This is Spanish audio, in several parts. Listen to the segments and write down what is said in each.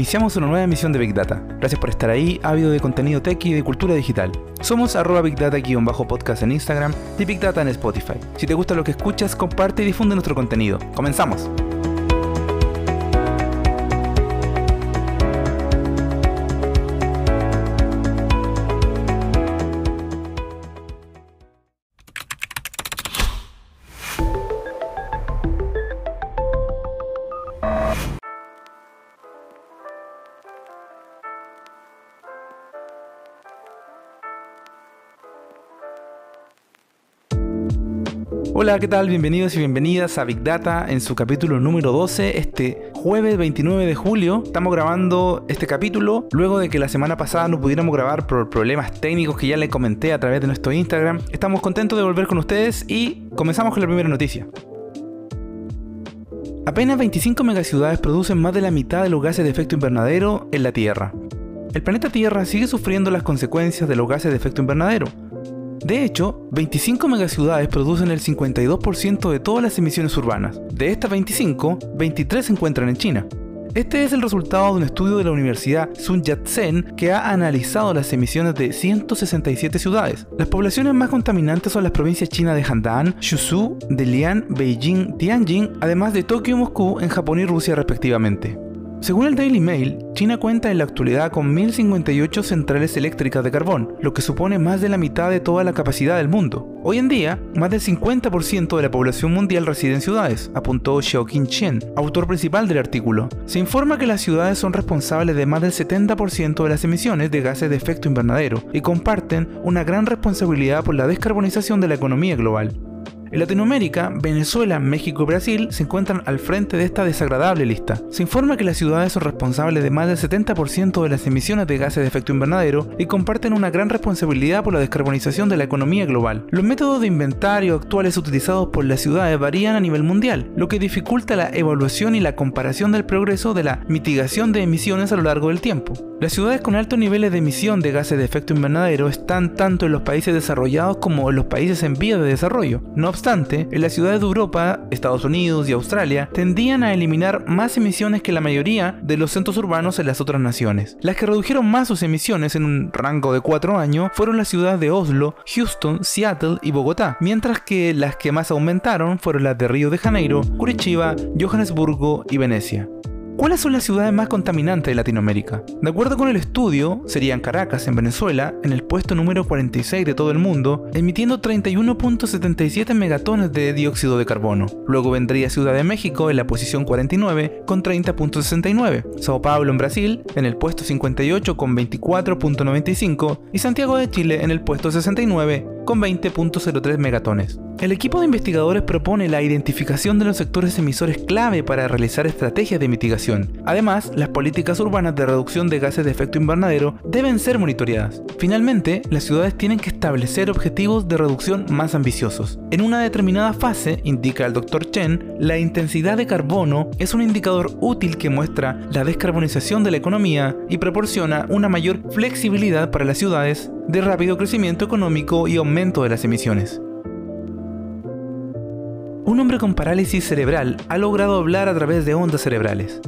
Iniciamos una nueva emisión de Big Data. Gracias por estar ahí, ávido de contenido tech y de cultura digital. Somos arroba Big Data-podcast en Instagram y Big Data en Spotify. Si te gusta lo que escuchas, comparte y difunde nuestro contenido. ¡Comenzamos! Hola, ¿qué tal? Bienvenidos y bienvenidas a Big Data en su capítulo número 12, este jueves 29 de julio. Estamos grabando este capítulo luego de que la semana pasada no pudiéramos grabar por problemas técnicos que ya les comenté a través de nuestro Instagram. Estamos contentos de volver con ustedes y comenzamos con la primera noticia. Apenas 25 megaciudades producen más de la mitad de los gases de efecto invernadero en la Tierra. El planeta Tierra sigue sufriendo las consecuencias de los gases de efecto invernadero de hecho, 25 megaciudades producen el 52% de todas las emisiones urbanas. De estas 25, 23 se encuentran en China. Este es el resultado de un estudio de la Universidad Sun Yat-sen que ha analizado las emisiones de 167 ciudades. Las poblaciones más contaminantes son las provincias chinas de Handan, Shuzhou, Dalian, Beijing, Tianjin, además de Tokio y Moscú en Japón y Rusia respectivamente. Según el Daily Mail, China cuenta en la actualidad con 1.058 centrales eléctricas de carbón, lo que supone más de la mitad de toda la capacidad del mundo. Hoy en día, más del 50% de la población mundial reside en ciudades, apuntó Xiaoqing Chen, autor principal del artículo. Se informa que las ciudades son responsables de más del 70% de las emisiones de gases de efecto invernadero y comparten una gran responsabilidad por la descarbonización de la economía global. En Latinoamérica, Venezuela, México y Brasil se encuentran al frente de esta desagradable lista. Se informa que las ciudades son responsables de más del 70% de las emisiones de gases de efecto invernadero y comparten una gran responsabilidad por la descarbonización de la economía global. Los métodos de inventario actuales utilizados por las ciudades varían a nivel mundial, lo que dificulta la evaluación y la comparación del progreso de la mitigación de emisiones a lo largo del tiempo. Las ciudades con altos niveles de emisión de gases de efecto invernadero están tanto en los países desarrollados como en los países en vía de desarrollo. No obstante, en las ciudades de Europa, Estados Unidos y Australia tendían a eliminar más emisiones que la mayoría de los centros urbanos en las otras naciones. Las que redujeron más sus emisiones en un rango de 4 años fueron las ciudades de Oslo, Houston, Seattle y Bogotá, mientras que las que más aumentaron fueron las de Río de Janeiro, Curitiba, Johannesburgo y Venecia. ¿Cuáles son las ciudades más contaminantes de Latinoamérica? De acuerdo con el estudio, serían Caracas en Venezuela, en el puesto número 46 de todo el mundo, emitiendo 31.77 megatones de dióxido de carbono. Luego vendría Ciudad de México en la posición 49 con 30.69, Sao Paulo en Brasil en el puesto 58 con 24.95 y Santiago de Chile en el puesto 69 con 20.03 megatones. El equipo de investigadores propone la identificación de los sectores emisores clave para realizar estrategias de mitigación. Además, las políticas urbanas de reducción de gases de efecto invernadero deben ser monitoreadas. Finalmente, las ciudades tienen que establecer objetivos de reducción más ambiciosos. En una determinada fase, indica el Dr. Chen, la intensidad de carbono es un indicador útil que muestra la descarbonización de la economía y proporciona una mayor flexibilidad para las ciudades de rápido crecimiento económico y aumento de las emisiones. Un hombre con parálisis cerebral ha logrado hablar a través de ondas cerebrales.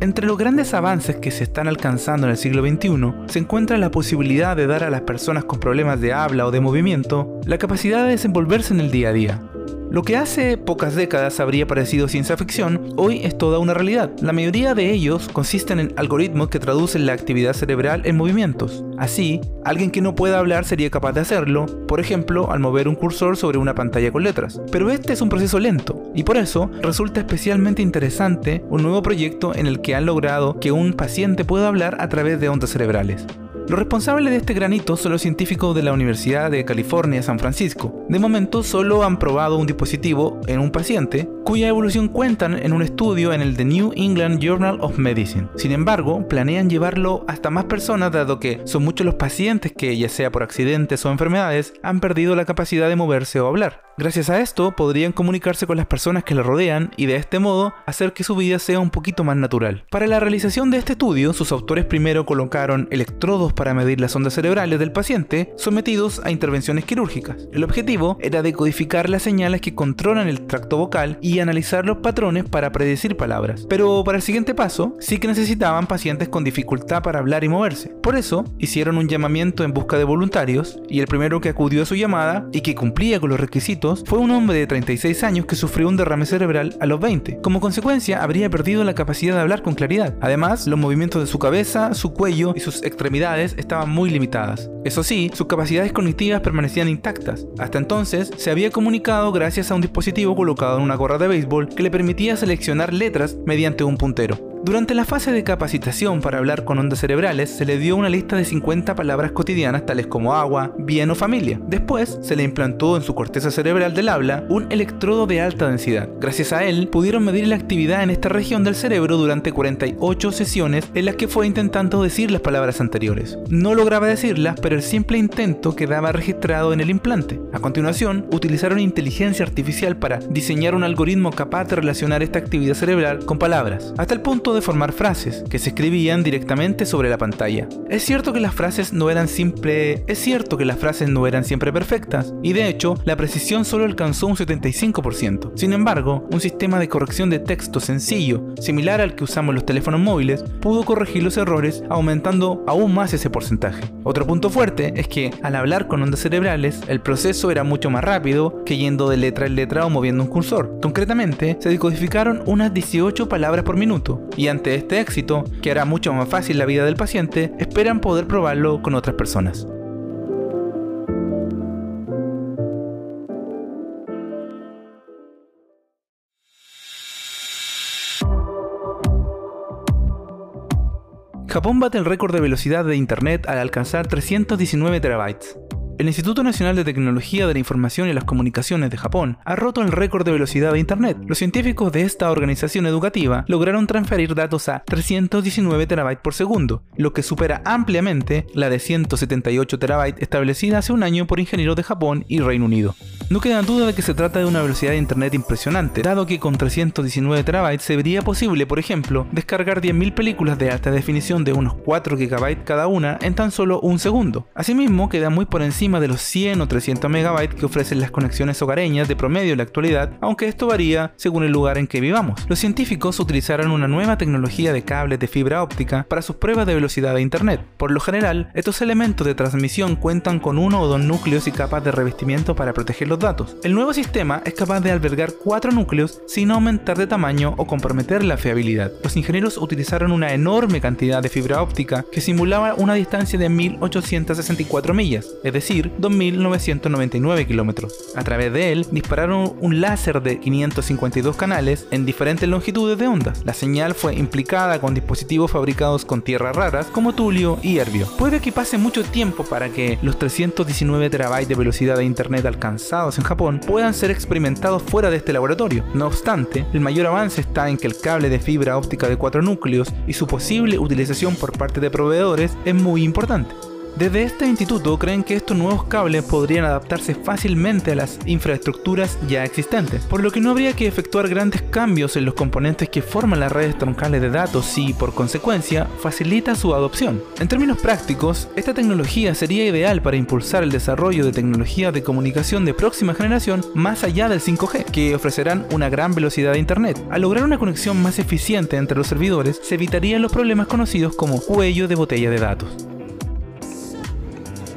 Entre los grandes avances que se están alcanzando en el siglo XXI se encuentra la posibilidad de dar a las personas con problemas de habla o de movimiento la capacidad de desenvolverse en el día a día. Lo que hace pocas décadas habría parecido ciencia ficción, hoy es toda una realidad. La mayoría de ellos consisten en algoritmos que traducen la actividad cerebral en movimientos. Así, alguien que no pueda hablar sería capaz de hacerlo, por ejemplo, al mover un cursor sobre una pantalla con letras. Pero este es un proceso lento, y por eso resulta especialmente interesante un nuevo proyecto en el que han logrado que un paciente pueda hablar a través de ondas cerebrales. Los responsables de este granito son los científicos de la Universidad de California, San Francisco. De momento solo han probado un dispositivo en un paciente, cuya evolución cuentan en un estudio en el The New England Journal of Medicine. Sin embargo, planean llevarlo hasta más personas dado que son muchos los pacientes que, ya sea por accidentes o enfermedades, han perdido la capacidad de moverse o hablar. Gracias a esto podrían comunicarse con las personas que le rodean y de este modo hacer que su vida sea un poquito más natural. Para la realización de este estudio, sus autores primero colocaron electrodos para medir las ondas cerebrales del paciente sometidos a intervenciones quirúrgicas. El objetivo era decodificar las señales que controlan el tracto vocal y analizar los patrones para predecir palabras. Pero para el siguiente paso, sí que necesitaban pacientes con dificultad para hablar y moverse. Por eso, hicieron un llamamiento en busca de voluntarios y el primero que acudió a su llamada y que cumplía con los requisitos fue un hombre de 36 años que sufrió un derrame cerebral a los 20. Como consecuencia, habría perdido la capacidad de hablar con claridad. Además, los movimientos de su cabeza, su cuello y sus extremidades estaban muy limitadas. Eso sí, sus capacidades cognitivas permanecían intactas. Hasta entonces, se había comunicado gracias a un dispositivo colocado en una gorra de béisbol que le permitía seleccionar letras mediante un puntero. Durante la fase de capacitación para hablar con ondas cerebrales, se le dio una lista de 50 palabras cotidianas tales como agua, bien o familia. Después, se le implantó en su corteza cerebral del habla un electrodo de alta densidad. Gracias a él, pudieron medir la actividad en esta región del cerebro durante 48 sesiones en las que fue intentando decir las palabras anteriores. No lograba decirlas, pero el simple intento quedaba registrado en el implante. A continuación, utilizaron inteligencia artificial para diseñar un algoritmo capaz de relacionar esta actividad cerebral con palabras, hasta el punto de formar frases que se escribían directamente sobre la pantalla. Es cierto que las frases no eran es cierto que las frases no eran siempre perfectas y de hecho la precisión solo alcanzó un 75%. Sin embargo, un sistema de corrección de texto sencillo, similar al que usamos los teléfonos móviles, pudo corregir los errores aumentando aún más porcentaje. Otro punto fuerte es que al hablar con ondas cerebrales, el proceso era mucho más rápido que yendo de letra en letra o moviendo un cursor. Concretamente, se decodificaron unas 18 palabras por minuto y ante este éxito, que hará mucho más fácil la vida del paciente, esperan poder probarlo con otras personas. Japón bate el récord de velocidad de Internet al alcanzar 319 terabytes. El Instituto Nacional de Tecnología de la Información y las Comunicaciones de Japón ha roto el récord de velocidad de Internet. Los científicos de esta organización educativa lograron transferir datos a 319 terabytes por segundo, lo que supera ampliamente la de 178 terabytes establecida hace un año por ingenieros de Japón y Reino Unido. No queda duda de que se trata de una velocidad de internet impresionante, dado que con 319 terabytes sería posible, por ejemplo, descargar 10.000 películas de alta definición de unos 4 GB cada una en tan solo un segundo. Asimismo, queda muy por encima de los 100 o 300 megabytes que ofrecen las conexiones hogareñas de promedio en la actualidad, aunque esto varía según el lugar en que vivamos. Los científicos utilizaron una nueva tecnología de cables de fibra óptica para sus pruebas de velocidad de Internet. Por lo general, estos elementos de transmisión cuentan con uno o dos núcleos y capas de revestimiento para proteger los datos. El nuevo sistema es capaz de albergar cuatro núcleos sin aumentar de tamaño o comprometer la fiabilidad. Los ingenieros utilizaron una enorme cantidad de fibra óptica que simulaba una distancia de 1864 millas, es decir, 2.999 kilómetros. A través de él dispararon un láser de 552 canales en diferentes longitudes de ondas. La señal fue implicada con dispositivos fabricados con tierras raras como tulio y herbio. Puede que pase mucho tiempo para que los 319 terabytes de velocidad de internet alcanzados en Japón puedan ser experimentados fuera de este laboratorio. No obstante, el mayor avance está en que el cable de fibra óptica de cuatro núcleos y su posible utilización por parte de proveedores es muy importante. Desde este instituto creen que estos nuevos cables podrían adaptarse fácilmente a las infraestructuras ya existentes, por lo que no habría que efectuar grandes cambios en los componentes que forman las redes troncales de datos y, por consecuencia, facilita su adopción. En términos prácticos, esta tecnología sería ideal para impulsar el desarrollo de tecnologías de comunicación de próxima generación más allá del 5G, que ofrecerán una gran velocidad de Internet. Al lograr una conexión más eficiente entre los servidores, se evitarían los problemas conocidos como cuello de botella de datos.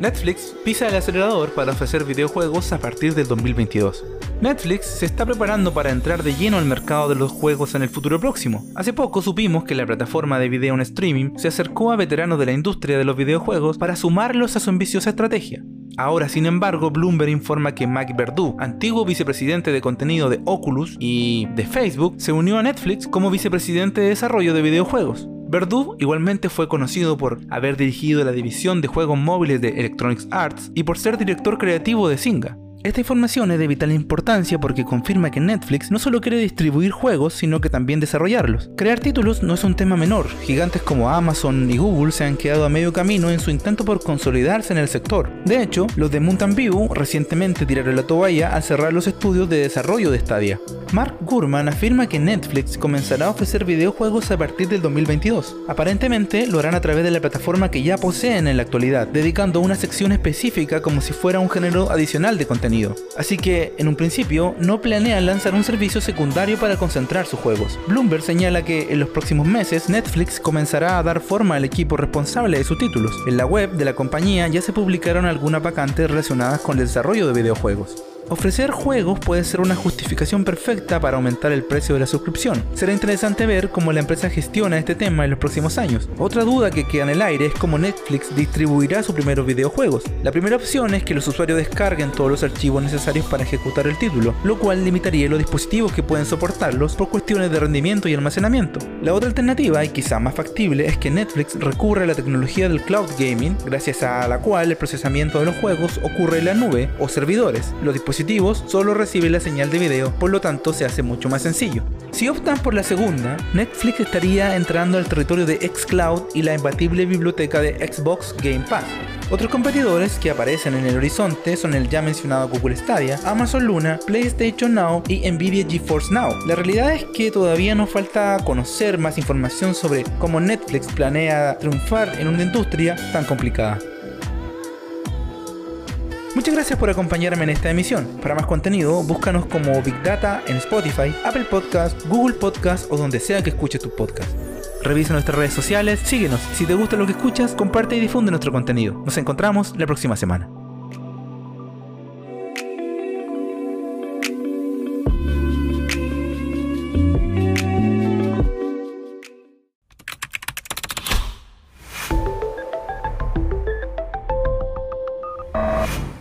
Netflix pisa el acelerador para ofrecer videojuegos a partir del 2022. Netflix se está preparando para entrar de lleno al mercado de los juegos en el futuro próximo. Hace poco supimos que la plataforma de video en streaming se acercó a veteranos de la industria de los videojuegos para sumarlos a su ambiciosa estrategia. Ahora, sin embargo, Bloomberg informa que Mike Verdu, antiguo vicepresidente de contenido de Oculus y de Facebook, se unió a Netflix como vicepresidente de desarrollo de videojuegos. Verdu igualmente fue conocido por haber dirigido la división de juegos móviles de Electronic Arts y por ser director creativo de Zynga. Esta información es de vital importancia porque confirma que Netflix no solo quiere distribuir juegos, sino que también desarrollarlos. Crear títulos no es un tema menor, gigantes como Amazon y Google se han quedado a medio camino en su intento por consolidarse en el sector. De hecho, los de Mountain View recientemente tiraron la toalla al cerrar los estudios de desarrollo de Stadia. Mark Gurman afirma que Netflix comenzará a ofrecer videojuegos a partir del 2022. Aparentemente lo harán a través de la plataforma que ya poseen en la actualidad, dedicando una sección específica como si fuera un género adicional de contenido. Así que, en un principio, no planean lanzar un servicio secundario para concentrar sus juegos. Bloomberg señala que en los próximos meses Netflix comenzará a dar forma al equipo responsable de sus títulos. En la web de la compañía ya se publicaron algunas vacantes relacionadas con el desarrollo de videojuegos. Ofrecer juegos puede ser una justificación perfecta para aumentar el precio de la suscripción. Será interesante ver cómo la empresa gestiona este tema en los próximos años. Otra duda que queda en el aire es cómo Netflix distribuirá sus primeros videojuegos. La primera opción es que los usuarios descarguen todos los archivos necesarios para ejecutar el título, lo cual limitaría los dispositivos que pueden soportarlos por cuestiones de rendimiento y almacenamiento. La otra alternativa, y quizá más factible, es que Netflix recurra a la tecnología del cloud gaming, gracias a la cual el procesamiento de los juegos ocurre en la nube o servidores. Los dispositivos solo reciben la señal de video, por lo tanto se hace mucho más sencillo. Si optan por la segunda, Netflix estaría entrando al territorio de xCloud y la imbatible biblioteca de Xbox Game Pass. Otros competidores que aparecen en el horizonte son el ya mencionado Google Stadia, Amazon Luna, PlayStation Now y Nvidia GeForce Now. La realidad es que todavía nos falta conocer más información sobre cómo Netflix planea triunfar en una industria tan complicada. Muchas gracias por acompañarme en esta emisión. Para más contenido, búscanos como Big Data en Spotify, Apple Podcast, Google Podcast o donde sea que escuches tu podcast. Revisa nuestras redes sociales, síguenos. Si te gusta lo que escuchas, comparte y difunde nuestro contenido. Nos encontramos la próxima semana.